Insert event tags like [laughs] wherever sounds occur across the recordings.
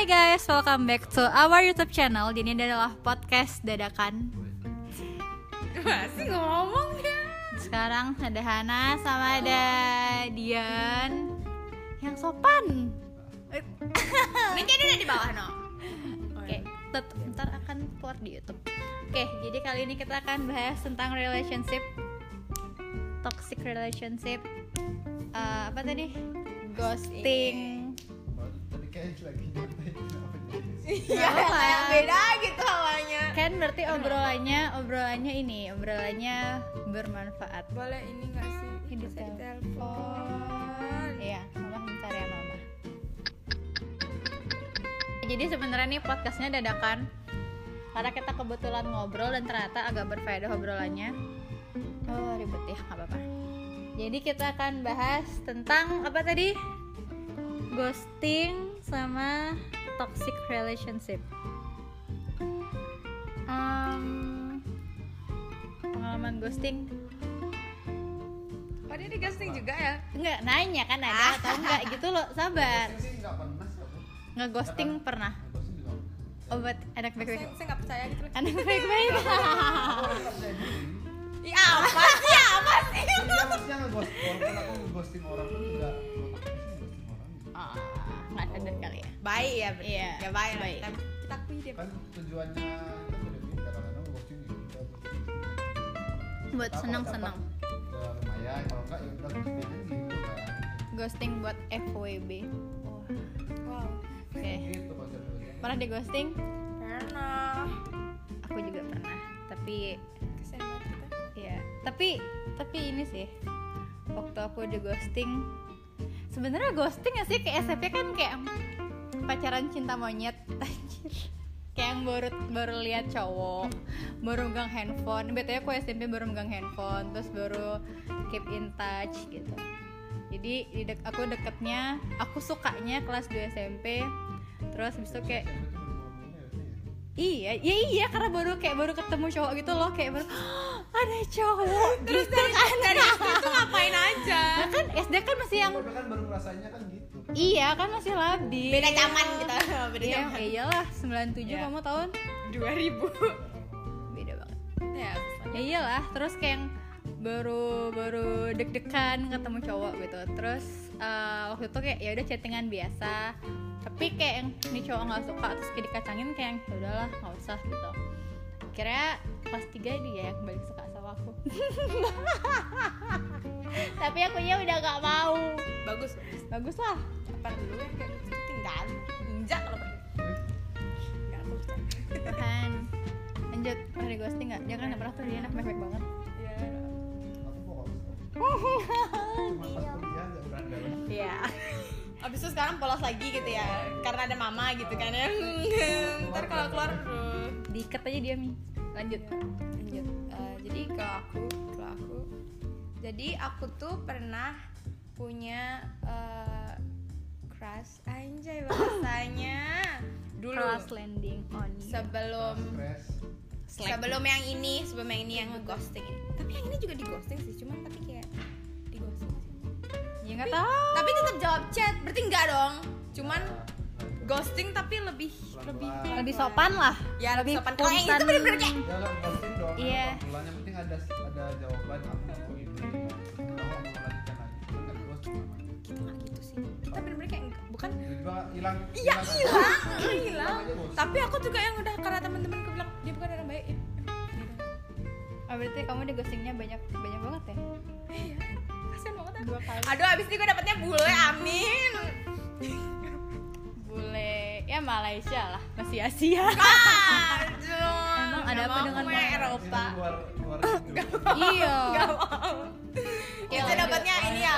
Hai guys, welcome back to our YouTube channel. Ini adalah podcast dadakan. Masih ngomong ya Sekarang ada Hana sama ada Dian yang sopan. Ini jadi udah di bawah no Oke, tet- ntar akan keluar di YouTube. Oke, jadi kali ini kita akan bahas tentang relationship, toxic relationship, Eh, apa tadi? Ghosting. Kayak lagi nyantai kenapa jadi Iya kayak beda gitu hawanya Kan berarti obrolannya, obrolannya ini, obrolannya bermanfaat. Boleh ini gak sih? Ini Bisa telepon. ditelepon Iya, mama bentar ya mama. Jadi sebenarnya nih podcastnya dadakan karena kita kebetulan ngobrol dan ternyata agak berfaedah obrolannya. Oh ribet ya, nggak apa-apa. Jadi kita akan bahas tentang apa tadi? Ghosting sama toxic relationship. Em, pengalaman ghosting. Oh dia di ghosting juga ya? Enggak, nanya kan ada atau enggak gitu loh, sabar. Ghosting nggak pernah sih aku. Ngeghosting pernah. Ghosting nggak. Obat anak Saya, baik-baik. saya gak percaya gitu. Anak baik-baik. Orang nggak Iya apa sih? Apa sih? Iya maksudnya ngeghosting Walaupun aku ngeghosting orang pun juga gitu. Ah, nggak sadar kali ya? Baik ya berarti Iya, Ya baik lah. baik. Kita, kita akui dia. Kan tujuannya itu ya Buat dapat, Ya lumayan Kalau enggak ya udah ghosting gitu kan. Ghosting buat FWB Wah, Wow. Oke. Gitu konsep-konsepnya Pernah di ghosting? Pernah. Aku juga pernah Tapi banget kita. Ya Tapi Tapi ini sih Waktu aku di ghosting Sebenarnya ghosting gak sih? Kayak SMP kan kayak pacaran cinta monyet. [laughs] Anjir. Kayak yang baru baru lihat cowok baru megang handphone. Btw aku SMP baru megang handphone terus baru keep in touch gitu. Jadi aku deketnya aku sukanya kelas 2 SMP terus habis itu kayak tuh baru ngomongnya ya, iya iya iya karena baru kayak baru ketemu cowok gitu loh kayak baru [gasps] ada cowok. Terus dari Dari SD tuh ngapain aja? nah kan SD kan masih yang kan baru ngerasainnya kan gitu. Iya kan masih labil. Beda zaman gitu. Beda iya zaman. ya iyalah 97 Iya. kamu tahun? 2000 beda banget. Ya ya iyalah terus kayak yang baru baru deg-degan ketemu cowok gitu. Terus eh, waktu itu kayak ya udah chattingan biasa. Tapi kayak yang ini cowok nggak suka terus kayak dikacangin kayak yang ya udahlah nggak usah gitu kira kelas 3 dia yang balik suka sama aku. [laughs] Tapi aku ya udah nggak mau. Bagus. Bagus lah. Apa dulu ya kayak tinggal Injak kalau pergi. Gak aku kan lanjut pernah di ghosting nggak? Dia kan nggak pernah tuh dia anak mewek banget. Iya. Pas nggak berandalan iya. Abis itu sekarang polos lagi gitu ya Karena ada mama gitu kan ya. Ntar kalau keluar. Diikat aja dia mi lanjut. Lanjut. Eh, Jadi kalau aku Kalau aku Jadi aku tuh pernah Punya eh, Crush. Anjay bahasanya. Dulu. Cross landing on you. Sebelum Slack. Sebelum yang ini Sebelum yang ini yang ghosting ini Tapi yang ini juga di ghosting sih Cuman tapi kayak Di ghosting sih. Ya nggak tahu. Tapi tetap jawab chat Berarti enggak dong. Cuman ghosting tapi lebih lebih lebih sopan lah. Ya lebih sopan. Kalau yang itu bener-bener kayak Ya kan ghosting doang Iya. Bulan yang penting ada ada jawaban aku aku ini melanjutkan lagi. Kan kita nggak gitu sih. Kita bener-bener kayak enggak- bukan? Hilang. Iya hilang. hilang. Tapi aku juga yang udah karena teman-teman aku bilang dia bukan orang baik. Ya oh, berarti kamu di ghostingnya banyak banyak banget ya? Iya. Kasian banget aku. Dua kali. Aduh abis ini gue dapetnya bule amin bule. Ya Malaysia lah. Masih Asia. Aduh, emang ada apa dengan Eropa. Luar, luar [laughs] [laughs] iya. nggak mau. Ya, dapatnya ini ya?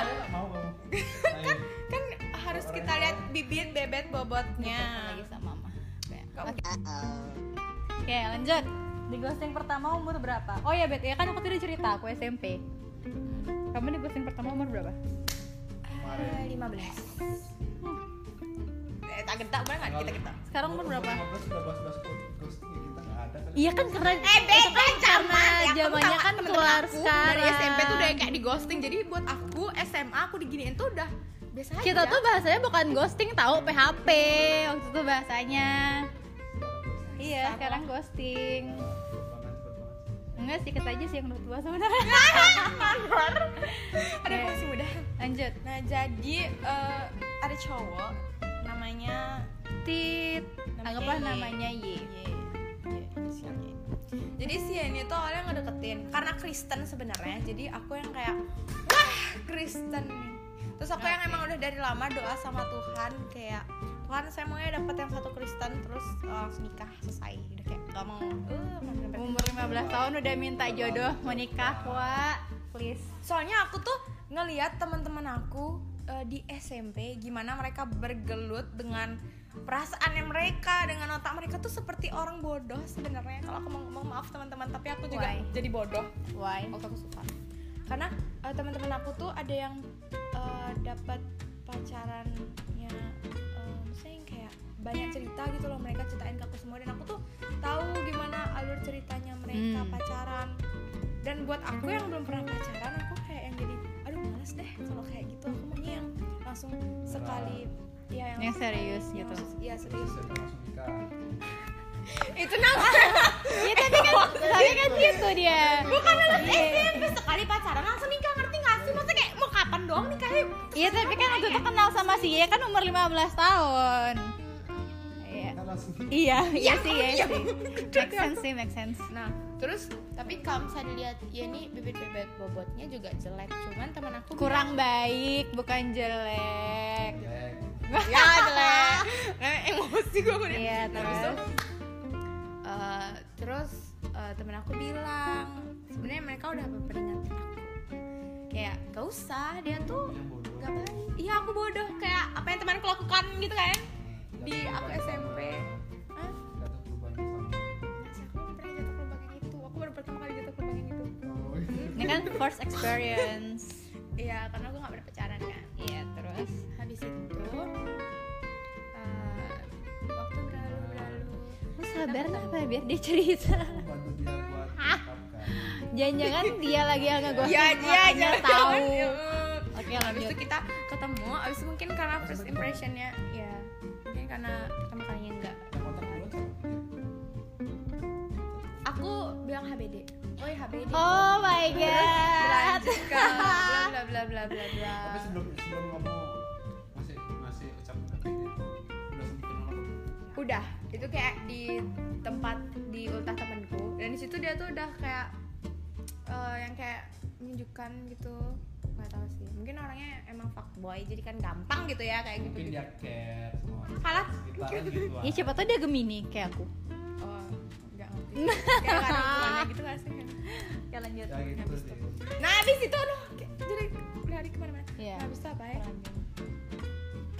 [laughs] Kan kan harus kita lihat bibit bebet bobotnya. Lagi mama. Oke. lanjut. Di ghosting pertama umur berapa? Oh ya bet ya kan aku tadi cerita aku SMP kamu di ghosting pertama umur berapa? 15 kita kita banget kita kita sekarang umur berapa 15 sudah bahas-bahas Iya kan karena eh, itu kan karena zamannya kan keluar sekarang. Dari SMP tuh udah kayak di ghosting. Jadi buat aku SMA aku diginiin tuh udah biasa aja. Kita tuh bahasanya bukan ghosting tahu PHP waktu itu bahasanya. Iya, sekarang ghosting. Enggak sih, kita aja sih yang udah tua sebenarnya. [laughs] Ada masih muda. Lanjut. Nah, jadi eh, ada cowok namanya tit Namanya anggaplah Y. namanya Y. Jadi si ini tuh awalnya ngedeketin karena Kristen sebenarnya. Jadi aku yang kayak wah Kristen nih. Terus aku yang emang udah dari lama doa sama Tuhan kayak Tuhan saya maunya dapet yang satu Kristen terus eh, langsung nikah selesai. Udah kayak gak mau mau sampai- umur 15 tahun udah minta jodoh menikah wa please Soalnya aku tuh ngeliat teman-teman aku eh, di SMP gimana mereka bergelut dengan perasaannya mereka dengan otak mereka tuh seperti orang bodoh sebenarnya. Kalau aku mau ngomong maaf teman-teman tapi aku juga Why? jadi bodoh. Why? Waktu aku suka. Karena eh, teman-teman aku tuh ada yang eh, dapat pacarannya eh, maksudnya yang kayak banyak cerita gitu loh mereka ceritain ke aku semua. Dan aku tuh tahu gimana alur ceritanya mereka Hmm. pacaran. Dan buat aku yang belum pernah pacaran aku kayak yang jadi males deh kalau kayak gitu. Aku maunya yang langsung sekali ya yang Yang serius yang gitu. langsung- iya serius. [laughs] Itu nama [laughs] Iya tapi kan tapi kan gitu dia. Bukan anak SMP sekali pacaran langsung nikah ngerti gak sih? Maksudnya kayak mau kapan doang nikahnya Iya tapi kan waktu itu kenal sama si Y kan umur 15 tahun Iya Iya, iya sih, iya iya. sih. Make sense sih, make sense. Nah, terus tapi kalau misalnya dilihat ya ini bibit-bibit bobotnya juga jelek, cuman teman aku Kurang baik, bukan jelek. jelek. bilang, [laughs] ya jelek. Nah, emosi gue udah. Iya, Nah, terus eh, terus eh, temen aku bilang sebenarnya mereka udah memperingatin aku kayak gak usah dia tuh gak baik iya aku bodoh kayak apa yang temanku lakukan gitu kan di aku SMP Hah? Jatuh ke lubang yang sama. Sih, aku belum pernah jatuh ke lubang yang itu aku baru pertama kali jatuh ke lubang yang itu Oh, iya. ini kan first experience. iya karena aku gak pernah pacaran kan Iya, terus habis itu eh, waktu berlalu berlalu lu sabar lah Pak, biar dia cerita. Jangan-jangan dia lagi yang ngeghosting Iya, dia makanya jangan- tahu. jangan. Oke, habis lanjut. itu kita ketemu habis itu mungkin karena first impressionnya ya mungkin karena pertama kalinya enggak. Aku bilang HBD oh ya HBD Oh my god. [laughs] bla bla bla bla bla bla. Tapi sebelum sebelum kamu masih masih ucapin apa ini, udah sempet kenal apa? udah. Itu kayak di tempat di ultah temenku dan di situ dia tuh udah kayak eh, yang kayak menunjukkan gitu nggak tahu sih. Mungkin orangnya emang fuckboy jadi kan gampang gitu ya kayak gitu Mungkin gitu dia care Halah. sekitaran gitu. Ya siapa tahu dia Gemini kayak aku. oh nggak ngerti. Kayak ada gitu gak sih? Ya lanjut. Ya gitu Habis nah habis itu aduh kayak jadi lari ke mana-mana. Iya. nah, habis itu apa ya?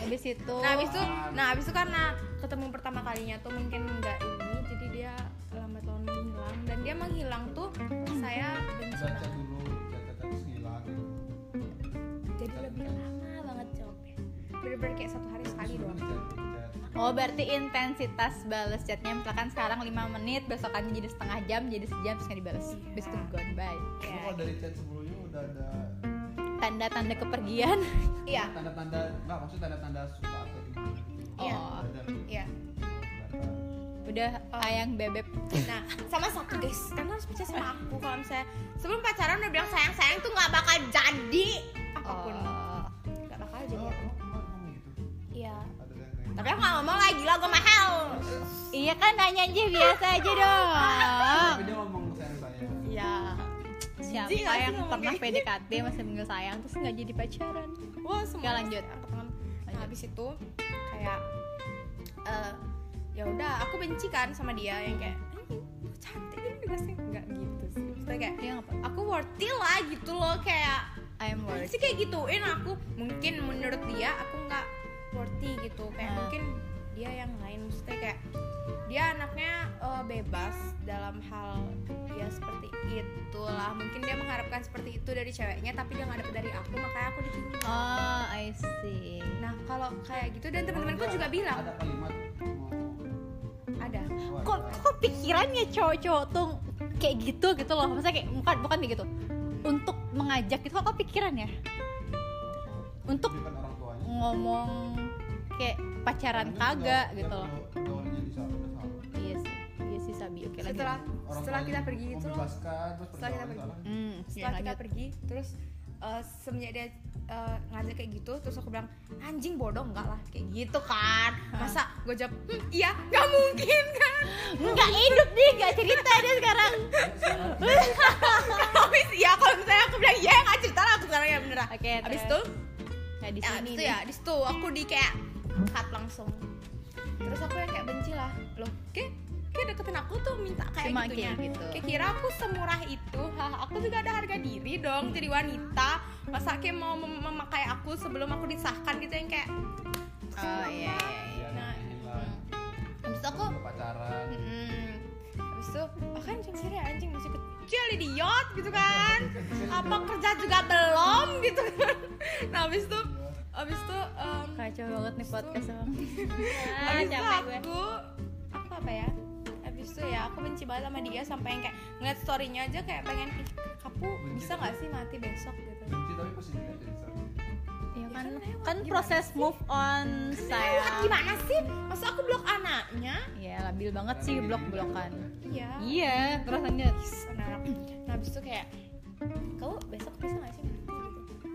Habis itu nah habis itu nah habis itu karena ketemu pertama kalinya tuh mungkin nggak ini jadi dia lambat laun menghilang. Dan dia menghilang tuh saya benci banget bener-bener kayak satu hari sekali doang. Oh berarti intensitas balas chatnya misalkan sekarang 5 menit besokannya jadi setengah jam jadi sejam terus nggak dibales. Iya. Habis itu gone bye. Kalau dari chat sebelumnya udah ada Tanda-tanda kepergian. [laughs] Iya. Tanda-tanda enggak maksud tanda-tanda suka atau gimana gitu. Iya. Oh. Udah iya. Udah ayang bebek nah sama satu guys. Karena harus percaya sama aku kalau misalnya sebelum pacaran udah bilang sayang sayang tuh nggak bakal jadi apa pun. Oh. Tapi aku nggak ngomong lagi lah gue mahal Iya kan nanya aja biasa aja [laughs] dong Tapi dia ngomong sayang saya. Ya Siapa Jijik nggak sih yang pernah gitu? PDKT masih manggil sayang terus nggak jadi pacaran wah semua Ya, lanjut. angkat tangan. nah habis itu kayak eh, ya udah aku benci kan sama dia yang kayak "Eh, lu cantik ini juga sih nggak gitu sih Maksudnya kayak Dia ngapa? aku worthy lah gitu loh kayak I'm worth sih kayak gituin aku mungkin menurut dia aku nggak worthy gitu. Kayak Hmm. mungkin dia yang lain. Maksudnya kayak dia anaknya eh, bebas dalam hal ya seperti itulah. Mungkin dia mengharapkan seperti itu dari ceweknya tapi dia nggak dapet dari aku makanya aku ditinggal. Oh I see. Nah kalau kayak gitu dan teman-temanku Ada- juga bilang Ada kalimat mau ada. Oh, Kok, kok pikirannya cowok-cowok tuh kayak gitu gitu loh. Maksudnya kayak bukan, bukan kayak gitu. Untuk mengajak gitu kok pikirannya Untuk Bukan orang tuanya. Ngomong kayak pacaran kagak gitu loh. iya sih iya sih sabi. Oke lanjut. Setelah setelah kita pergi itu setelah kita pergi. hmm ya, setelah kita lanjut. pergi terus eh, semenjak dia eh, ngajak kayak gitu terus aku bilang anjing bodoh enggak lah. Kayak gitu kan. Masa gue jawab "Hmm, iya nggak mungkin kan. Nggak hidup nih nggak cerita dia sekarang. Habis iya kalau misalnya aku bilang iya nggak cerita lah aku sekarang ya beneran Oke, habis terus. itu nah di ya sini itu ya di situ. Aku di kayak cut langsung. Terus aku yang kayak benci lah. Loh kayak kayak deketin aku tuh minta kayak Cuma gitunya. kayak gitu. kayak kira aku semurah itu. Hah, aku juga ada harga diri dong jadi wanita. Masa kayak mau mem- memakai aku sebelum aku disahkan gitu yang kayak oh iya iya iya. Iya, Nah, inilah. habis itu aku pacaran. Mm-mm. Habis itu, oh kan anjing sih anjing masih kecil idiot gitu kan. Apa kerja juga belum gitu kan. Nah habis itu, habis itu em, kacau banget nih podcast emang. Habis itu gue. aku, aku apa ya Habis itu ya aku benci banget sama dia sampai yang kayak ngeliat storynya aja kayak pengen Ih kapu bisa gak sih mati besok? gitu. Benci tapi pasti kan, kan proses move on saya. gimana sih? Masa aku blok anaknya? Iya, labil banget sih blok-blokan. Iya Iya, terus lanjut. nah, nah habis itu kayak kamu besok bisa gak sih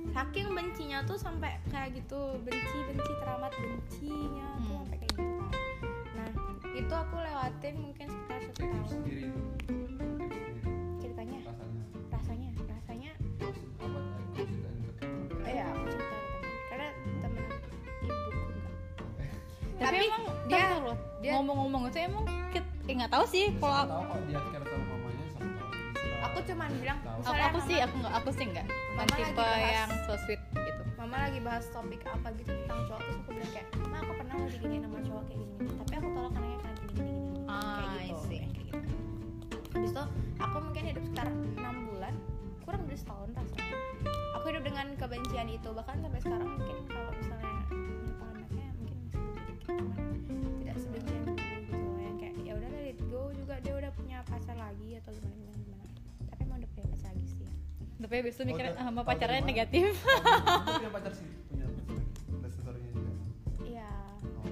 saking bencinya tuh sampai kayak gitu benci benci teramat bencinya tuh Hmm. sampai kayak gitu kan nah itu aku lewatin mungkin sekitar satu tahun ceritanya Tapi, Tapi emang dia- dia, loh. dia- ngomong-ngomong itu emang eh nggak tahu sih kalau sama tahu kok dia care sama mamanya sama tahu. Bisa. aku cuman bilang aku, aku sih aku nggak aku sih nggak Mama Bukan tipe bahas. yang so sweet gitu mama lagi bahas topik apa gitu tentang cowok terus aku bilang kayak ma aku pernah lagi gini sama cowok kayak gini, gini tapi aku tolak karena gini gini gini Ah, kayak I gitu kayak gitu habis itu aku mungkin hidup sekitar enam bulan kurang dari setahun rasanya aku hidup dengan kebencian itu bahkan sampai sekarang mungkin kalau misalnya atau gimana gimana gimana tapi emang udah punya pacar lagi sih ya tapi habis itu mikirnya Oh, sama pacarnya negatif Kamu punya pacar sih, punya story-nya juga. iya Oh.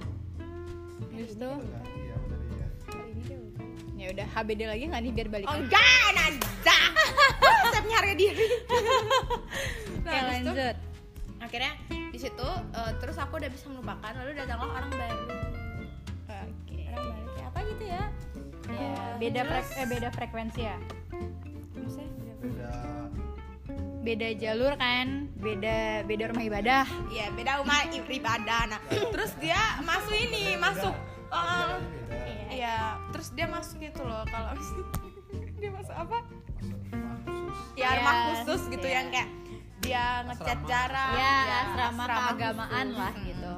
habis itu Udah ya, udah iya. udah ya udah HBD lagi nggak nih biar balik Oh enggak, Nanda. Konsepnya harga diri. [laughs] Oke habis itu, lanjut akhirnya di situ eh, terus aku udah bisa melupakan lalu datanglah orang baru. Ya Eh, beda frek eh, beda frekuensi ya Maksudnya beda- Beda beda jalur kan beda beda rumah ibadah Iya, beda umat ibadah. Nah, terus dia masuk ini, masuk eh, beda. Iya, terus dia masuk gitu loh kalau [laughs] dia masuk apa? Masuk rumah khusus. Ya rumah khusus gitu iya. yang kayak dia ngecat jarang. ya Iya, asrama keagamaan khusus. lah gitu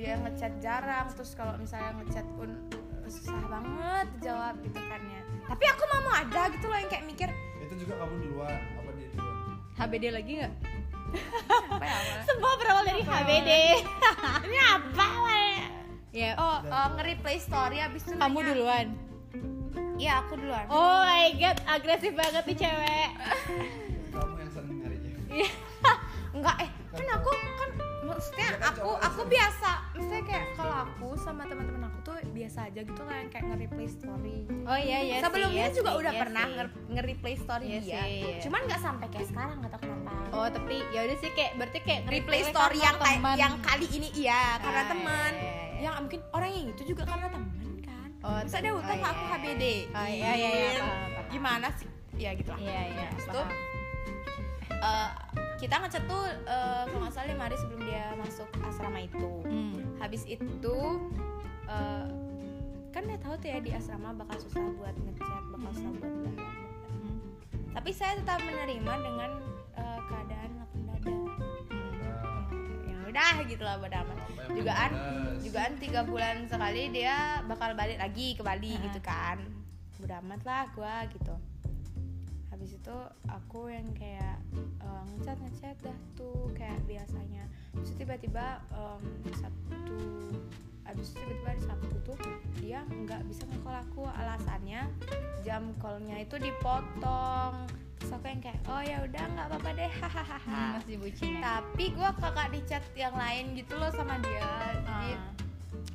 dia ngechat jarang terus kalau misalnya ngechat pun susah banget jawab gitu kan ya. Tapi aku mau mau aja gitu loh yang kayak mikir Itu juga kamu duluan, apa dia duluan? HBD lagi nggak? Apa ya semua berawal dari HBD [laughs] ini apa ya oh eh, nge-replay story abis itu kamu nanya. duluan? Iya aku duluan. Oh my god agresif banget nih cewek. Kamu yang sering nyarinya. Iya. [laughs] enggak eh kan aku kan maksudnya kan aku aku biasa maksudnya kayak kalau aku sama teman-teman aku tuh biasa aja gitu kan kayak nge-replay story. Oh iya iya sih, sebelumnya iya juga sih, udah iya pernah sih. nge- nge-replay story Iya dia. sih, iya. cuman nggak sampai kayak sekarang nggak tahu kenapa. Oh tapi ya udah sih kayak berarti kayak replay story yang kayak yang kali ini iya karena Ah, teman. iya, iya, iya. yang mungkin orang yang itu juga karena teman kan. Oh, bisa dia oh, utang iya, aku iya. HBD oh iya iya iya paham. gimana sih? Ya gitu lah. Iya iya Habis eh, kita ngechat tuh eh, kalau nggak salah lima hari sebelum dia masuk asrama itu Hmm. habis itu eh, kan dia tahu tuh ya di asrama bakal susah buat ngechat bakal susah buat bla. Hmm. tapi saya tetap menerima dengan eh, keadaan lapang dada Nah, ya udah gitu lah bodo amat yang jugaan jugaan tiga bulan sekali dia bakal balik lagi ke Bali Ah. gitu kan bodo amat lah gua gitu habis itu aku yang kayak eh, ngechat ngechat dah tuh kayak biasanya. Terus tiba-tiba em, sabtu habis itu tiba-tiba di sabtu tuh dia nggak bisa nge-call aku. Alasannya jam callnya itu dipotong. Terus aku yang kayak oh ya udah nggak apa-apa deh. Hahaha. Hmm, masih bucin ya? Tapi gue kakak di chat yang lain gitu loh sama dia. Jadi Ah.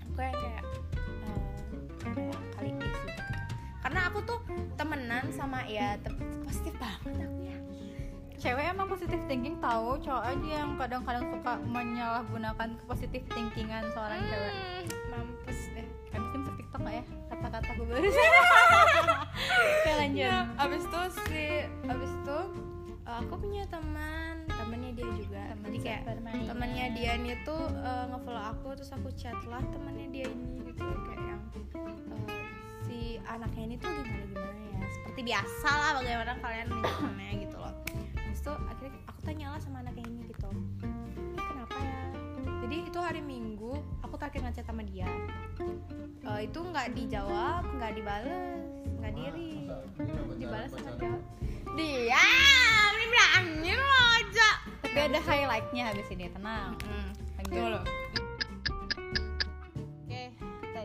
aku yang kayak eh, karena aku tuh temenan sama ya te- positif banget aku ya. Cewek emang positif thinking tahu cowok aja yang kadang-kadang suka menyalahgunakan positif thinkingan seorang cewek. Hmm, mampus deh. Habis itu tiktok gak ya? Kata-kata gue barusan [laughs] oke lanjut. Ya, abis itu si abis itu eh, aku punya teman. Temennya dia juga. Teman jadi kayak sepermainan. temannya dia ini tuh eh, ngefollow aku terus aku chat lah temannya dia ini gitu. Kayak yang eh, si anaknya ini tuh gimana gimana ya? Seperti biasa lah bagaimana kalian menjalannya gitu loh. Habis itu akhirnya aku tanya lah sama anaknya ini gitu. "Ini kenapa ya? Jadi itu hari minggu aku terakhir ngechat sama dia. Eh, itu nggak dijawab nggak dibales nggak diri dibalas sama jawab dia. ini bilangnya lo aja tapi ada highlightnya habis ini tenang. Hmm. lanjut loh.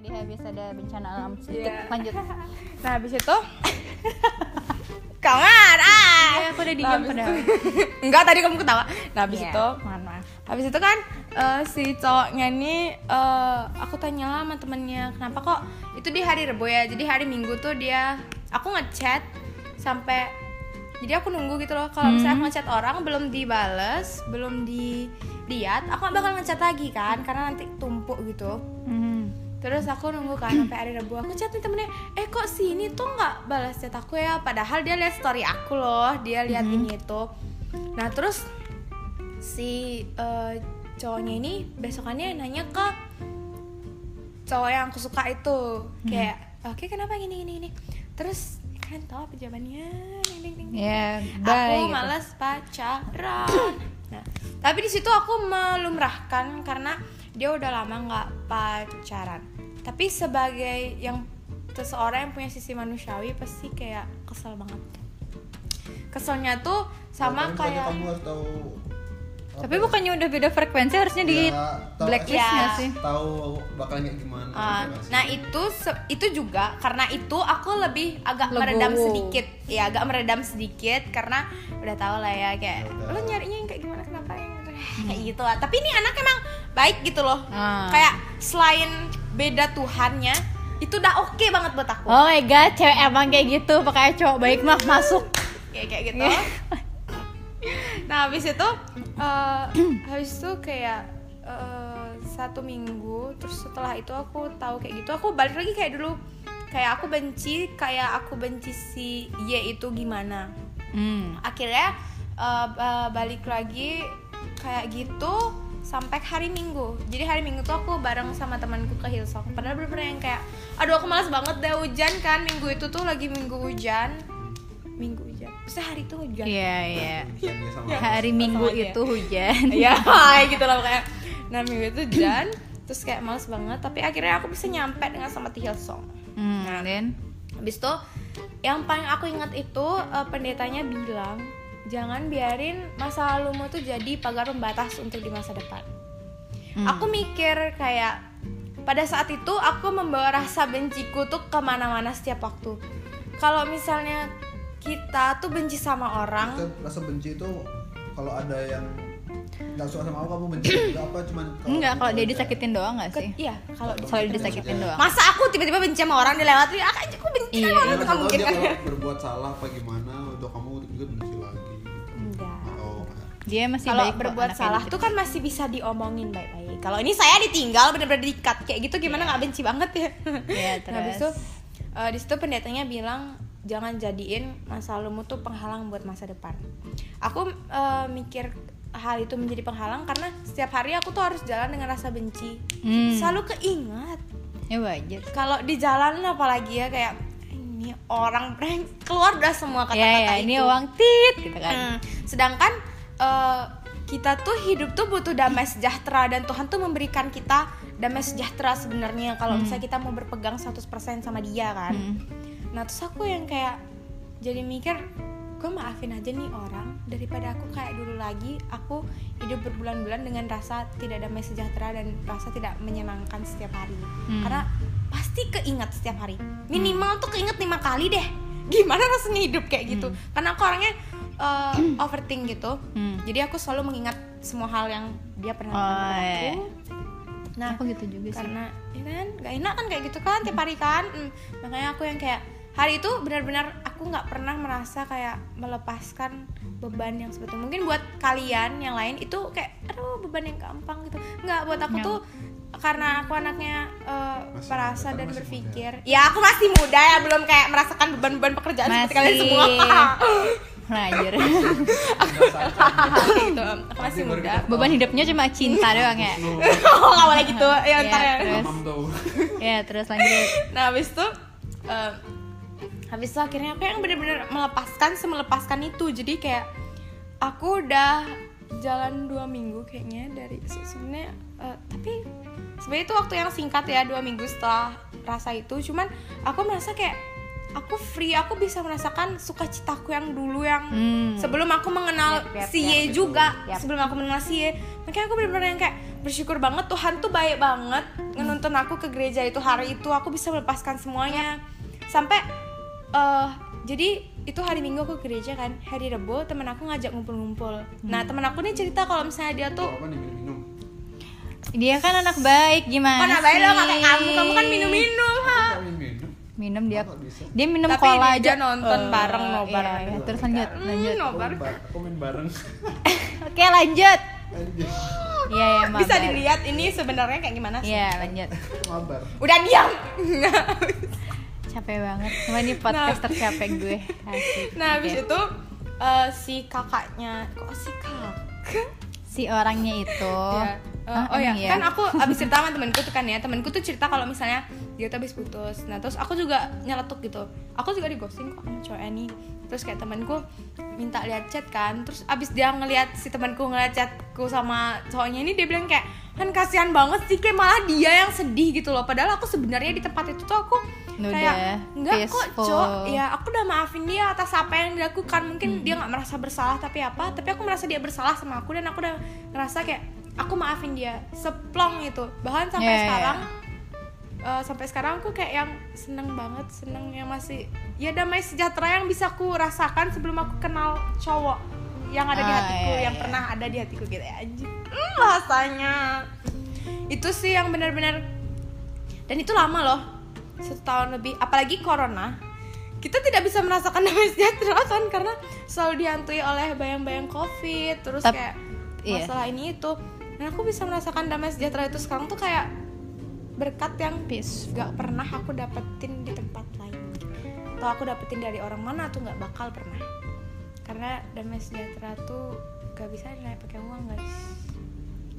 Tadi habis ada bencana alam. Sedikit Iya. lanjut. [laughs] Nah habis itu [laughs] kamar ah! Ya aku udah Nah, diem habis padahal. enggak tadi kamu ketawa. Nah habis Iya, itu mohon maaf. Habis itu kan eh, si cowoknya ini eh, aku tanya lah sama temennya kenapa kok itu di hari Rebo ya? Jadi hari Minggu tuh dia aku ngechat sampai jadi aku nunggu gitu loh. Kalau misalnya aku ngechat orang belum dibales belum dilihat aku bakal ngechat lagi kan? Karena nanti tumpuk gitu Terus aku nunggu kan sampai hari Rabu aku chat nih temennya, eh kok si ini tuh nggak balas chat aku ya? Padahal dia lihat story aku loh, dia lihat ini itu. Nah terus si eh, cowoknya ini besokannya nanya ke cowok yang aku suka itu, kayak oke kenapa gini gini gini. Terus kalian tahu apa jawabannya? Ding, ding, ding. ya Aku gitu. malas pacaran. [clears throat] Nah, tapi di situ aku melumrahkan karena dia udah lama nggak pacaran. Tapi sebagai yang seseorang yang punya sisi manusiawi pasti kayak kesel banget. Keselnya tuh sama Nah, kayak kamu harus tahu tapi bukannya udah beda frekuensi harusnya di Ya, tahu- blacklist Ya. nggak sih tahu bakalnya kayak gimana Uh, gitu nah itu itu juga karena itu aku lebih agak Legowo. meredam sedikit ya agak meredam sedikit karena udah tau lah ya kayak Ya lo nyarinya yang kayak gimana kenapa yang kayak gitu lah. Tapi ini anak emang baik gitu loh. Ah. kayak selain beda Tuhannya itu udah oke banget buat aku. Oh my god cewek emang kayak gitu. Pakai cowok baik mah masuk. Kayak kayak gitu. [laughs] Nah habis itu eh, habis itu kayak eh, satu minggu terus setelah itu aku tahu kayak gitu aku balik lagi kayak dulu. Kayak aku benci kayak aku benci si Y itu gimana. Hmm. akhirnya eh, ba- balik lagi kayak gitu sampai hari Minggu. Jadi hari Minggu tuh aku bareng sama temanku ke Hillsong. Padahal bener-bener yang kayak, aduh aku malas banget deh hujan kan. Minggu itu tuh lagi minggu hujan. Minggu hujan. Terus hari itu hujan. iya iya Iya, sama hari minggu itu hujan [laughs] Iya, gitu lah kayak. Nah minggu itu hujan. Terus kayak males banget. Tapi akhirnya aku bisa nyampe dengan sama di Hillsong. hmm, dan Habis itu yang paling aku ingat itu eh, pendetanya bilang jangan biarin masa lalumu tuh jadi pagar pembatas untuk di masa depan. Hmm. Aku mikir kayak pada saat itu aku membawa rasa benciku tuh ke mana-mana setiap waktu. Kalau misalnya kita tuh benci sama orang, Rasa- rasa benci itu kalau ada yang nggak suka sama aku kamu benci nggak apa cuman enggak kalau dia disakitin doang nggak sih iya kalau kalau disakitin doang masa aku tiba-tiba benci sama orang dilewati, aku benci Iya, sama Ya, orang itu nggak kamu mungkin kan? kalau berbuat salah apa gimana untuk kamu juga benci lagi dia masih kalau berbuat salah dikit. tuh kan masih bisa diomongin baik-baik. Kalau ini saya ditinggal bener-bener dikat kayak gitu gimana nggak benci banget ya? Iya, [laughs] Nah, habis terus? itu eh, di situ pendetanya bilang jangan jadiin masa lalumu tuh penghalang buat masa depan. Aku eh, mikir hal itu menjadi penghalang karena setiap hari aku tuh harus jalan dengan rasa benci. Hmm. Selalu keingat ya wajar kalau di jalan apalagi ya kayak ini orang prank keluar udah semua ya kata-kata ya itu. ini uang tit gitu kan Hmm, sedangkan eh, kita tuh hidup tuh butuh damai sejahtera dan Tuhan tuh memberikan kita damai sejahtera sebenarnya kalau misalnya kita mau berpegang 100% sama dia kan. Hmm. Nah, terus aku yang kayak jadi mikir gue maafin aja nih orang daripada aku kayak dulu lagi aku hidup berbulan-bulan dengan rasa tidak damai sejahtera dan rasa tidak menyenangkan setiap hari. Hmm. karena pasti keinget setiap hari. Minimal tuh keinget lima kali deh. Gimana rasanya hidup kayak gitu? Karena aku orangnya uh, [clears throat] overthink gitu. Hmm. jadi aku selalu mengingat semua hal yang dia pernah Oh, lakukan. iya. aku nah aku gitu juga sih. karena ya kan? Gak enak kan kayak gitu kan tiap hari kan? Hmm, makanya aku yang kayak hari itu benar-benar aku nggak pernah merasa kayak melepaskan beban yang sebetulnya. Mungkin buat kalian yang lain itu kayak aduh beban yang gampang gitu. Nggak buat aku Yang- tuh karena aku anaknya uh, Masih muda, dan masih berpikir. Ya aku masih muda ya belum kayak merasakan beban-beban pekerjaan seperti kalian Masih. semua [laughs] [laughs] Kayak gitu aku masih muda. beban hidupnya cuma cinta doang ya? Oh. [laughs] Nggak boleh gitu. Ya Ya, ntar ya. terus. [laughs] Ya terus lanjut. Nah habis itu eh, habis itu akhirnya aku yang bener-bener melepaskan semelepaskan itu. Jadi kayak aku udah jalan dua minggu kayaknya dari se- sebenarnya eh, tapi sebenarnya itu waktu yang singkat ya dua minggu setelah rasa itu. Cuman aku merasa kayak aku free aku bisa merasakan sukacitaku yang dulu yang Hmm. sebelum aku mengenal Yap, yap, si Ye juga. Yap. sebelum aku mengenal si Ye makanya aku benar-benar yang kayak bersyukur banget Tuhan tuh baik banget ngenuntun aku ke gereja itu hari itu. Aku bisa melepaskan semuanya. Sampai eh jadi itu hari minggu aku ke gereja kan hari rebo temen aku ngajak ngumpul-ngumpul. Nah temen aku nih cerita kalau misalnya dia tuh apa nih minum dia kan anak baik gimana mana baik lo sih? nggak kayak kamu. Kamu kan minum-minum minum dia bisa? dia minum Tapi cola dia aja. nonton Eh, bareng nobar iya, iya. terus lanjut Hmm, lanjut. Aku nobar main bareng. [laughs] Oke lanjut. Iya ya bisa mabar. dilihat ini sebenarnya kayak gimana sih? Iya lanjut. Mabar. Udah diam. Capek banget. Cuma ini podcast tercapek gue. Asik. Nah habis Oke. itu eh, si kakaknya kok si kakak? si orangnya itu. Ya, Ah, oh ya, kan aku abis cerita sama temenku tuh kan ya. Temenku tuh cerita kalau misalnya dia tuh abis putus. Nah terus aku juga nyeletuk gitu. Aku juga di ghosting kok sama cowok ini terus kayak temanku minta lihat chat kan. Terus abis dia ngeliat si temanku ngeliat chatku sama cowoknya ini dia bilang kayak kan kasihan banget sih kayak malah dia yang sedih gitu loh. Padahal aku sebenarnya di tempat itu tuh aku Udah kayak enggak kok cok. Ya aku udah maafin dia atas apa yang dilakukan. Mungkin dia nggak merasa bersalah tapi apa. Tapi aku merasa dia bersalah sama aku dan aku udah ngerasa kayak aku maafin dia. Seplong itu bahkan sampai Ya, ya, ya. Eh, sampai sekarang aku kayak yang seneng banget seneng yang masih ya damai sejahtera yang bisa aku rasakan sebelum aku kenal cowok yang ada di Ah, hatiku ya, yang ya. pernah ada di hatiku gitu. Ya anjing. Hmm, bahasanya. Itu sih yang benar-benar dan itu lama loh satu tahun lebih. Apalagi corona. Kita tidak bisa merasakan damai [laughs] sejahtera kan? Karena selalu dihantui oleh bayang-bayang covid terus Tap- kayak iya. masalah ini itu. Dan aku bisa merasakan damai sejahtera itu sekarang tuh kayak berkat yang Peaceful. gak pernah aku dapetin di tempat lain atau aku dapetin dari orang mana tuh nggak bakal pernah karena damai sejahtera tuh gak bisa dinaik pakai uang guys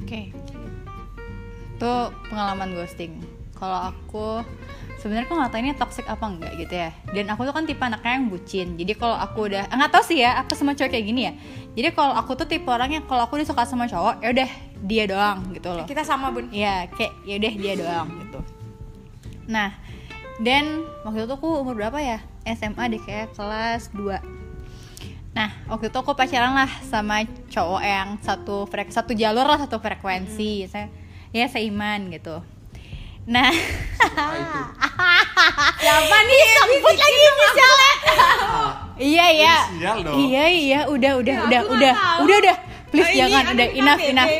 Oke. Itu pengalaman ghosting. Kalau aku sebenarnya aku nggak tahu ini toxic apa enggak gitu ya. Dan aku tuh kan tipe anaknya yang bucin. Jadi kalau aku udah nggak tahu sih ya, apa semua cowok kayak gini ya. Jadi kalau aku tuh tipe orangnya kalau aku udah suka sama cowok, ya udah dia doang gitu loh. kita sama bun Iya, kayak ya udah dia doang gitu. Nah, dan waktu itu aku umur berapa ya? SMA deh kayak kelas 2. Nah, waktu itu aku pacaran lah sama cowok yang satu frek satu jalur lah satu frekuensi. Saya ya seiman gitu. Nah, Ah, [laughs] siapa nih sebut lagi misalnya. [laughs] iya iya. Iya iya, udah udah Ya, udah udah tahu. udah udah. Please Oh, jangan udah enough enough.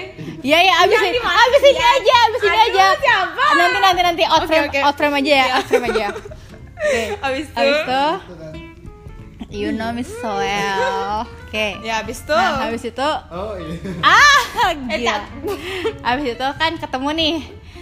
Iya iya abis ini abis ini aja abis ini aja. siapa? Nanti nanti nanti out frame out frame aja ya out frame aja. [laughs] Oke. abis itu Abis itu you know me so well. Oke. ya abis itu Nah, habis itu Oh iya. ah Eh, gila. tak. Habis itu kan ketemu nih.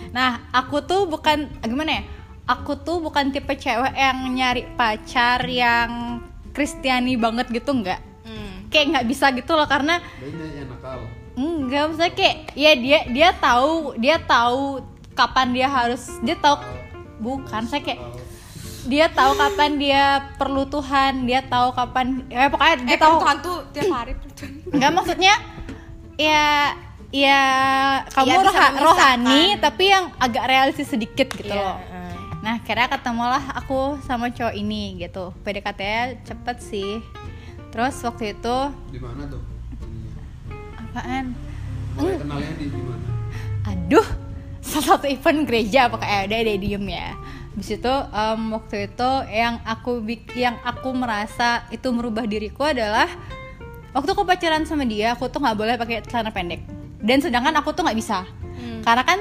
Nah, aku tuh bukan gimana ya? Aku tuh bukan tipe cewek yang nyari pacar yang Kristiani banget gitu enggak. Hmm. Kayak nggak bisa gitu loh karena Banyak yang nakal. enggak maksudnya kayak ya dia dia tahu dia tahu kapan dia harus dia tahu bukan saya kayak dia tahu kapan dia perlu Tuhan dia tahu kapan ya pokoknya dia eh tahu Tuhan tuh tiap hari. Enggak maksudnya ya ya kamu bisa roha- rohani tapi yang agak realistis sedikit gitu Iya, loh. Nah, kira ketemulah aku sama cowok ini gitu. PDKT-nya cepet sih. Terus waktu itu Di mana tuh? apaan? Mulai kenalnya di mana? Aduh, salah satu event gereja apa kayak ada ada diem ya. Habis itu em, waktu itu yang aku bik- yang aku merasa itu merubah diriku adalah waktu aku pacaran sama dia aku tuh nggak boleh pakai celana pendek dan sedangkan aku tuh nggak bisa Hmm. karena kan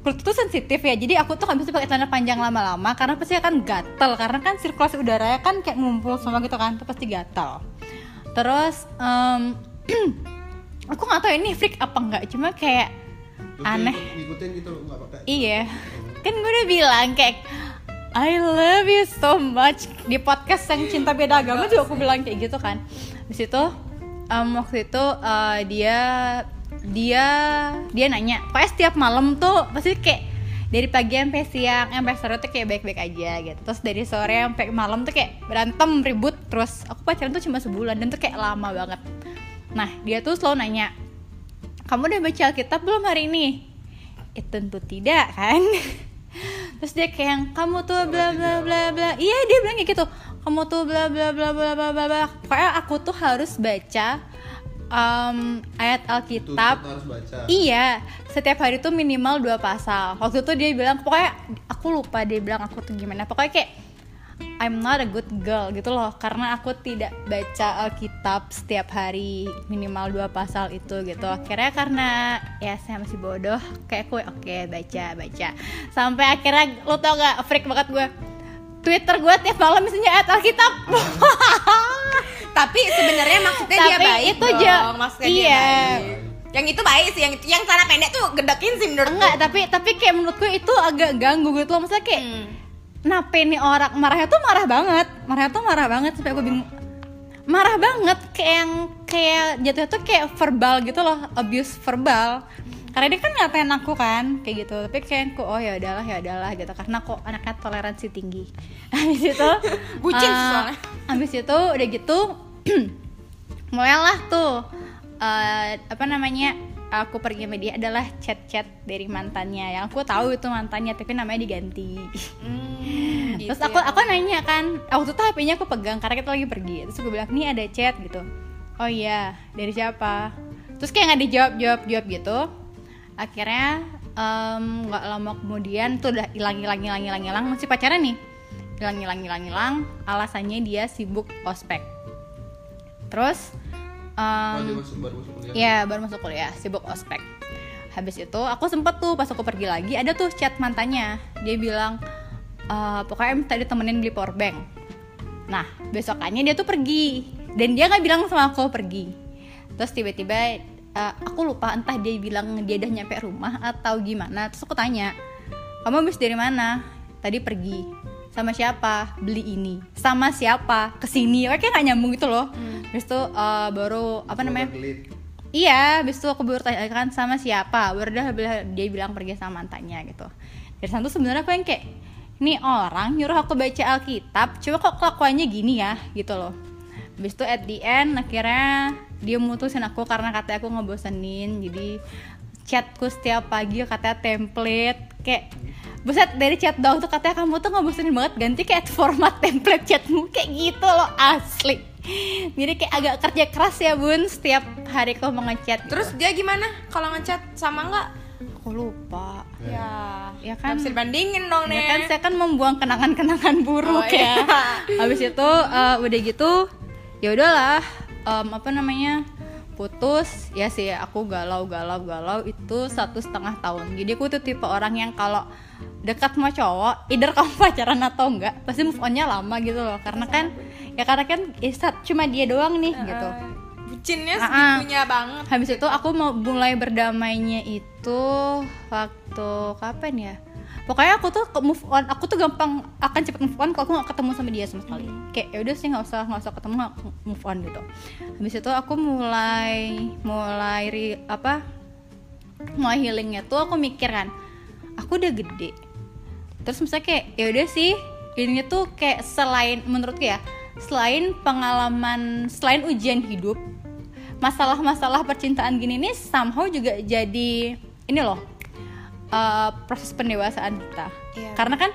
kulit tuh sensitif ya jadi aku tuh nggak bisa pakai celana panjang lama-lama karena pasti akan gatel karena kan sirkulasi udaranya kan kayak ngumpul semua gitu kan itu pasti gatel terus em, [clears throat] aku nggak tahu ini freak apa enggak cuma kayak Aneh. dia Ngikutin gitu nggak pakai. iya kan gue udah bilang kayak I love you so much di podcast yang cinta beda agama juga aku bilang kayak gitu kan di situ em, waktu itu eh, dia dia dia nanya pokoknya setiap malam tuh pasti kayak dari pagi sampai siang sampai sore tuh kayak baik-baik aja gitu. Terus dari sore sampai malam tuh kayak berantem ribut terus. Aku pacaran tuh cuma sebulan dan tuh kayak lama banget. Nah dia tuh selalu nanya kamu udah baca Alkitab belum hari ini? Eh tentu tidak kan? [laughs] Terus dia kayak yang kamu tuh bla bla bla bla. Iya dia bilang kayak gitu kamu tuh bla bla bla bla bla bla bla. Pokoknya aku tuh harus baca em, ayat Alkitab kita harus baca. Iya, setiap hari tuh minimal dua pasal. Waktu itu dia bilang, pokoknya aku lupa dia bilang aku tuh gimana. Pokoknya kayak I'm not a good girl gitu loh, karena aku tidak baca Alkitab setiap hari minimal dua pasal itu gitu. Akhirnya karena ya saya masih bodoh, kayak aku oke baca baca. Sampai akhirnya lo tau gak freak banget gue. Twitter gue tiap malam isinya ayat Alkitab. [laughs] Tapi sebenarnya maksudnya dia Tapi baik itu dong. ja- maksudnya dia iya. baik. Yang itu baik sih, yang yang celana pendek tuh gedekin sih menurut Enggak, tapi tapi kayak menurutku itu agak ganggu gitu loh. Maksudnya kayak Hmm. kenapa ini orang marahnya tuh marah banget marahnya tuh marah banget sampai aku bingung marah banget kayak yang kayak jatuhnya tuh kayak verbal gitu loh abuse verbal karena dia kan ngatain aku kan kayak gitu. Tapi kayak aku oh ya udahlah ya udahlah gitu. Karena kok anaknya toleransi tinggi. [laughs] Habis itu Bucin eh, soalnya. habis itu udah gitu [clears throat] mulailah tuh eh, apa namanya aku pergi sama dia adalah chat-chat dari mantannya. Yang aku tahu itu mantannya tapi namanya diganti. Hmm, [laughs] gitu terus aku ya. aku nanya kan waktu itu HP-nya aku pegang karena kita lagi pergi. Terus aku bilang nih ada chat gitu. Oh iya. Dari siapa? Terus kayak nggak dijawab jawab jawab gitu akhirnya nggak lama kemudian tuh udah hilang hilang hilang hilang hilang. Masih pacaran nih. Hilang hilang hilang hilang. Alasannya dia sibuk ospek. Terus em, dia masuk baru masuk kuliah. Iya baru masuk kuliah. Sibuk ospek. Habis itu aku sempet tuh pas aku pergi lagi ada tuh chat mantannya. Dia bilang "Eh, pokoknya tadi temenin beli power bank. Nah besokannya dia tuh pergi. Dan dia nggak bilang sama aku pergi. Terus tiba-tiba eh, aku lupa entah dia bilang dia udah nyampe rumah atau gimana. Terus aku tanya kamu habis dari mana? Tadi pergi. Sama siapa? Beli ini. Sama siapa? Ke sini. Kayak nggak nyambung gitu loh. Habis itu eh, baru apa namanya? Gelit. Iya, habis itu aku baru tanya kan sama siapa. Baru dah dia bilang pergi sama mantannya gitu. Dari sana tuh sebenarnya aku yang kayak ini orang nyuruh aku baca Alkitab, coba kok kelakuannya gini ya? Gitu loh. Habis itu at the end akhirnya dia mutusin aku karena katanya aku ngebosenin. Jadi chatku setiap pagi katanya template kayak Buset dari chat doang tuh katanya kamu tuh ngebosenin banget ganti kayak format template chatmu kayak gitu loh asli jadi kayak agak kerja keras ya bun setiap hari kau mau ngechat gitu. Terus dia gimana kalau ngechat sama nggak? aku lupa Ya, ya kan kan bisa dibandingin dong ya nih. kan saya kan membuang kenangan-kenangan buruk Oh, ya iya. habis itu eh, udah gitu ya udahlah em, apa namanya putus ya sih aku galau galau galau itu satu setengah tahun. Jadi aku tuh tipe orang yang kalau dekat sama cowok either kamu [laughs] pacaran atau enggak pasti move onnya lama gitu loh. Karena kan ya karena kan ya, sat- cuma dia doang nih gitu. Bucinnya segitunya banget. habis itu aku mau mulai berdamainya itu waktu kapan ya pokoknya aku tuh move on aku tuh gampang akan cepet move on kalau aku gak ketemu sama dia sama sekali. Kayak ya udah sih nggak usah nggak usah ketemu nggak move on gitu. Habis itu aku mulai mulai ri- apa mulai healingnya tuh aku mikir kan aku udah gede. Terus misalnya kayak ya udah sih ini tuh kayak selain menurutku ya selain pengalaman selain ujian hidup masalah-masalah percintaan gini nih somehow juga jadi ini loh uh, proses pendewasaan kita. Iya. karena kan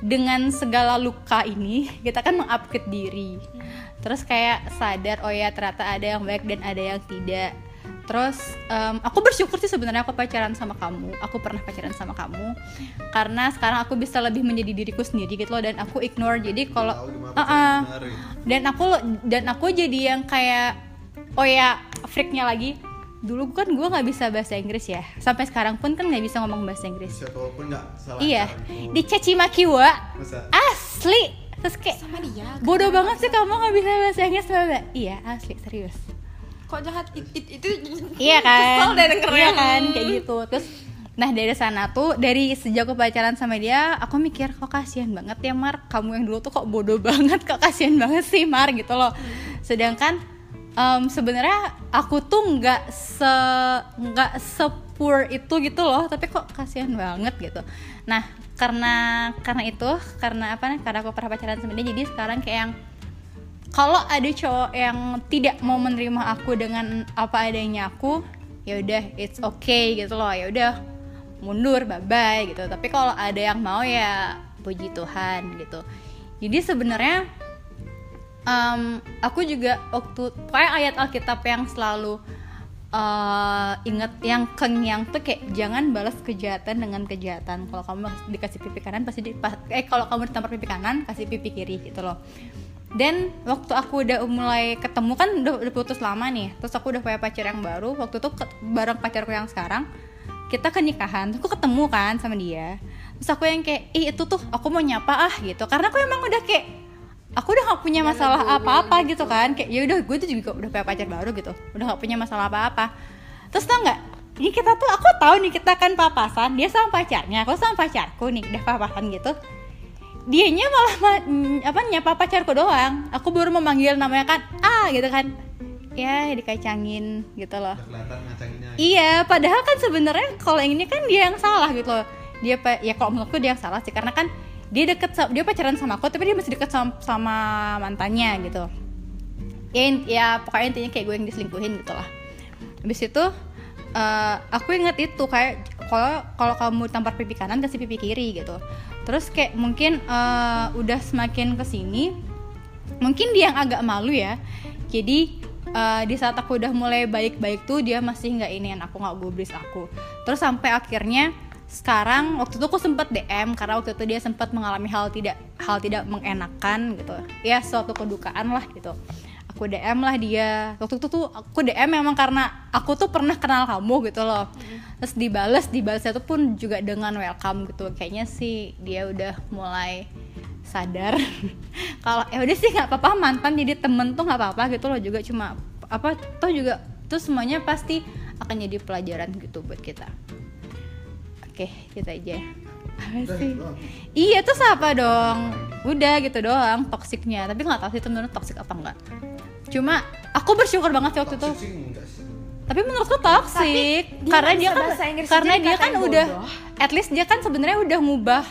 dengan segala luka ini kita kan mengupgrade diri. Terus kayak sadar oh ya ternyata ada yang baik dan ada yang tidak. Terus em, aku bersyukur sih sebenarnya aku pacaran sama kamu. Aku pernah pacaran sama kamu. Karena sekarang aku bisa lebih menjadi diriku sendiri gitu loh dan aku ignore. Jadi kalau Uh-uh. sebenarnya. dan aku dan aku jadi yang kayak oh ya freaknya lagi dulu kan gue nggak bisa bahasa Inggris ya. Sampai sekarang pun kan nggak bisa ngomong bahasa Inggris. Bisa walaupun nggak salah iya. dicaci maki wa Masa? asli. Terus kayak sama dia bodoh banget sih kamu nggak bisa bahasa Inggris Mbak, Mbak. iya asli serius. Kok jahat? It, it- itu [laughs] iya kan? kesel deh dengernya iya kan? Kayak gitu. Terus nah dari sana tuh dari sejak aku pacaran sama dia aku mikir kok kasihan banget ya Mar? Kamu yang dulu tuh kok bodoh [laughs] banget. Kok kasihan banget sih Mar? Gitu loh. Sedangkan em, sebenarnya aku tuh nggak se nggak sepur itu gitu loh tapi kok kasihan banget gitu. Nah karena karena itu karena apa karena aku pernah pacaran dia jadi sekarang kayak yang kalau ada cowok yang tidak mau menerima aku dengan apa adanya aku ya udah it's okay gitu loh ya udah mundur bye bye gitu. Tapi kalau ada yang mau ya puji Tuhan gitu. Jadi sebenarnya em, aku juga waktu kayak ayat Alkitab yang selalu eh, inget yang kenyang tuh kayak jangan balas kejahatan dengan kejahatan. Kalau kamu dikasih pipi kanan pasti di, eh kalau kamu ditampar pipi kanan kasih pipi kiri gitu loh. Dan waktu aku udah mulai ketemu kan udah, udah putus lama nih terus aku udah punya pacar yang baru waktu itu ke- bareng pacarku yang sekarang kita ke nikahan aku ketemu kan sama dia. Terus aku yang kayak ih itu tuh aku mau nyapa ah gitu. Karena aku emang udah kayak aku udah gak punya masalah apa-apa gitu kan. Kayak ya udah gue tuh juga udah punya pacar baru gitu. Udah gak punya masalah apa-apa. Terus tau nggak ini kita tuh aku tahu nih kita kan papasan dia sama pacarnya aku sama pacarku nih udah papasan gitu. Dianya malah ma- apa nyapa pacarku doang. Aku baru memanggil namanya kan ah gitu kan. Ya dikacangin gitu loh. Ngacanginnya. Iya, padahal kan sebenarnya kalau yang ini kan dia yang salah gitu loh. Dia ya kalau menurutku dia yang salah sih. Karena kan dia deket dia pacaran sama aku tapi dia masih deket sama, sama mantannya gitu. Ya, ya pokoknya intinya kayak gue yang diselingkuhin gitu lah. Habis itu eh, aku inget itu kayak kalau kalau kamu tampar pipi kanan kasih pipi kiri gitu. Terus kayak mungkin eh, udah semakin ke sini mungkin dia yang agak malu ya jadi eh, di saat aku udah mulai baik-baik tuh dia masih nggak inian aku nggak gubris aku terus sampai akhirnya sekarang waktu itu aku sempat DM karena waktu itu dia sempat mengalami hal tidak hal tidak mengenakan gitu. Ya suatu kedukaan lah gitu. Aku DM lah dia. Waktu itu tuh aku DM memang karena aku tuh pernah kenal kamu gitu loh. Terus dibales dibalasnya tuh pun juga dengan welcome gitu. Kayaknya sih dia udah mulai sadar. [laughs] Kalau ya udah sih nggak apa-apa. Mantan jadi temen tuh nggak apa-apa gitu loh juga. Cuma apa toh juga tuh semuanya pasti akan jadi pelajaran gitu buat kita oke gitu aja. Apa sih? Iya terus apa dong? Udah gitu doang toksiknya. Tapi nggak tahu sih menurut toksik apa enggak cuma aku bersyukur banget sih waktu itu. Tapi menurutku toxic dia karena dia kan karena dia kan dikatain udah bodoh. at least dia kan sebenarnya udah ngubah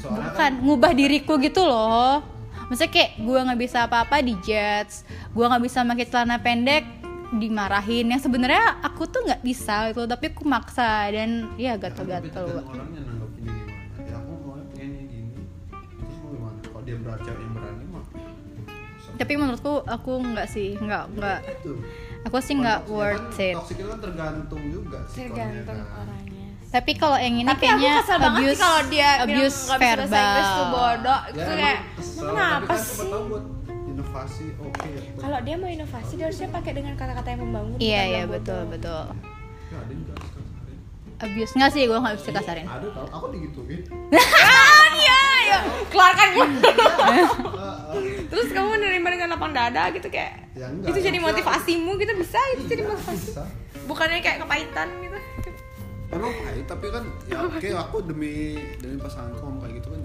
Soalnya bukan kan ngubah diriku gitu loh. Maksudnya kayak gue nggak bisa apa-apa di judge gue nggak bisa pakai celana pendek dimarahin. Yang sebenarnya aku tuh nggak bisa gitu tapi aku maksa dan ya tapi gatel-gatel. Ya dia cewek yang berani mah. tapi menurutku aku nggak sih nggak nggak. Itu. aku sih nggak Toxic worth kan, it. Toxic itu kan tergantung juga sih tergantung orangnya. Tapi kalau yang ini tapi kayaknya aku kesel abuse sih kalau dia abuse bilang nggak bisa tuh verbal. bodoh. Ya, itu kayak kesel, "Emang tapi kenapa kan siapa sih? tahu buat inovasi oke ya. kalau dia mau inovasi dia harusnya pakai dengan kata-kata yang membangun iya iya yang betul betul. Ya, ada juga abuse. Nggak sih gue nggak bisa kasarin. Ada tau, aku digituin. iya iya. Keluarkan gue Eh, eh, terus kamu menerima dengan lapang dada gitu kayak Ya enggak, itu jadi ya, motivasimu gitu bisa itu jadi iya, motivasi. Bisa. bukannya kayak kepahitan gitu. Emang pahit tapi kan ya oke aku demi demi pasanganku ngomong kayak gitu kan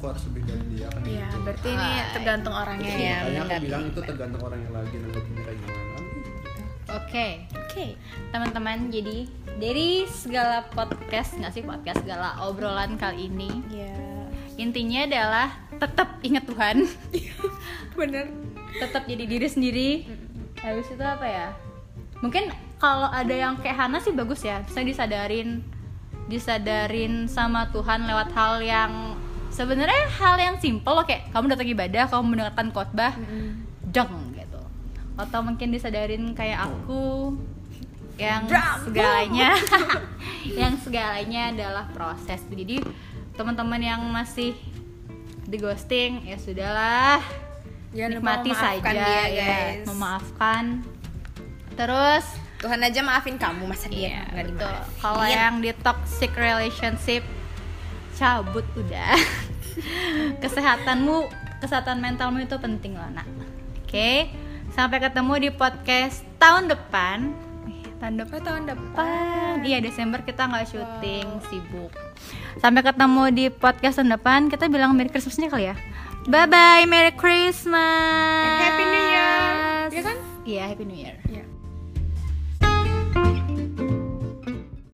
aku harus lebih dari dia kan Iya, gitu. berarti ini Ah, tergantung orangnya iya, ya. Makanya aku bilang itu tergantung orangnya lagi nanggapinnya kayak gimana. oke Oke. teman-teman jadi dari segala podcast nggak sih podcast segala obrolan kali ini Iya. intinya adalah tetap ingat Tuhan Bener. tetap jadi diri sendiri habis itu apa ya mungkin kalau ada yang kayak Hana sih bagus ya bisa disadarin disadarin sama Tuhan lewat hal yang sebenarnya hal yang simple loh kayak kamu datang ibadah kamu mendengarkan khotbah deng gitu atau mungkin disadarin kayak aku yang segalanya [laughs] yang segalanya adalah proses jadi teman-teman yang masih di ghosting ya sudahlah lupa nikmati saja dia, ya guys. memaafkan terus Tuhan aja maafin kamu masa dia Iya, nggak betul. dimaafin. Kalau yang di toxic relationship cabut udah. [laughs] Kesehatanmu, kesehatan mentalmu itu penting loh, Nak. Oke. Sampai ketemu di podcast tahun depan. Tahun depan Oh, tahun depan. Iya, Desember kita nggak syuting, sibuk. Sampai ketemu di podcast tahun depan. Kita bilang Merry Christmasnya kali ya. Bye bye, Merry Christmas. And Happy New Year. Ya kan? Iya, Happy New Year. Iya.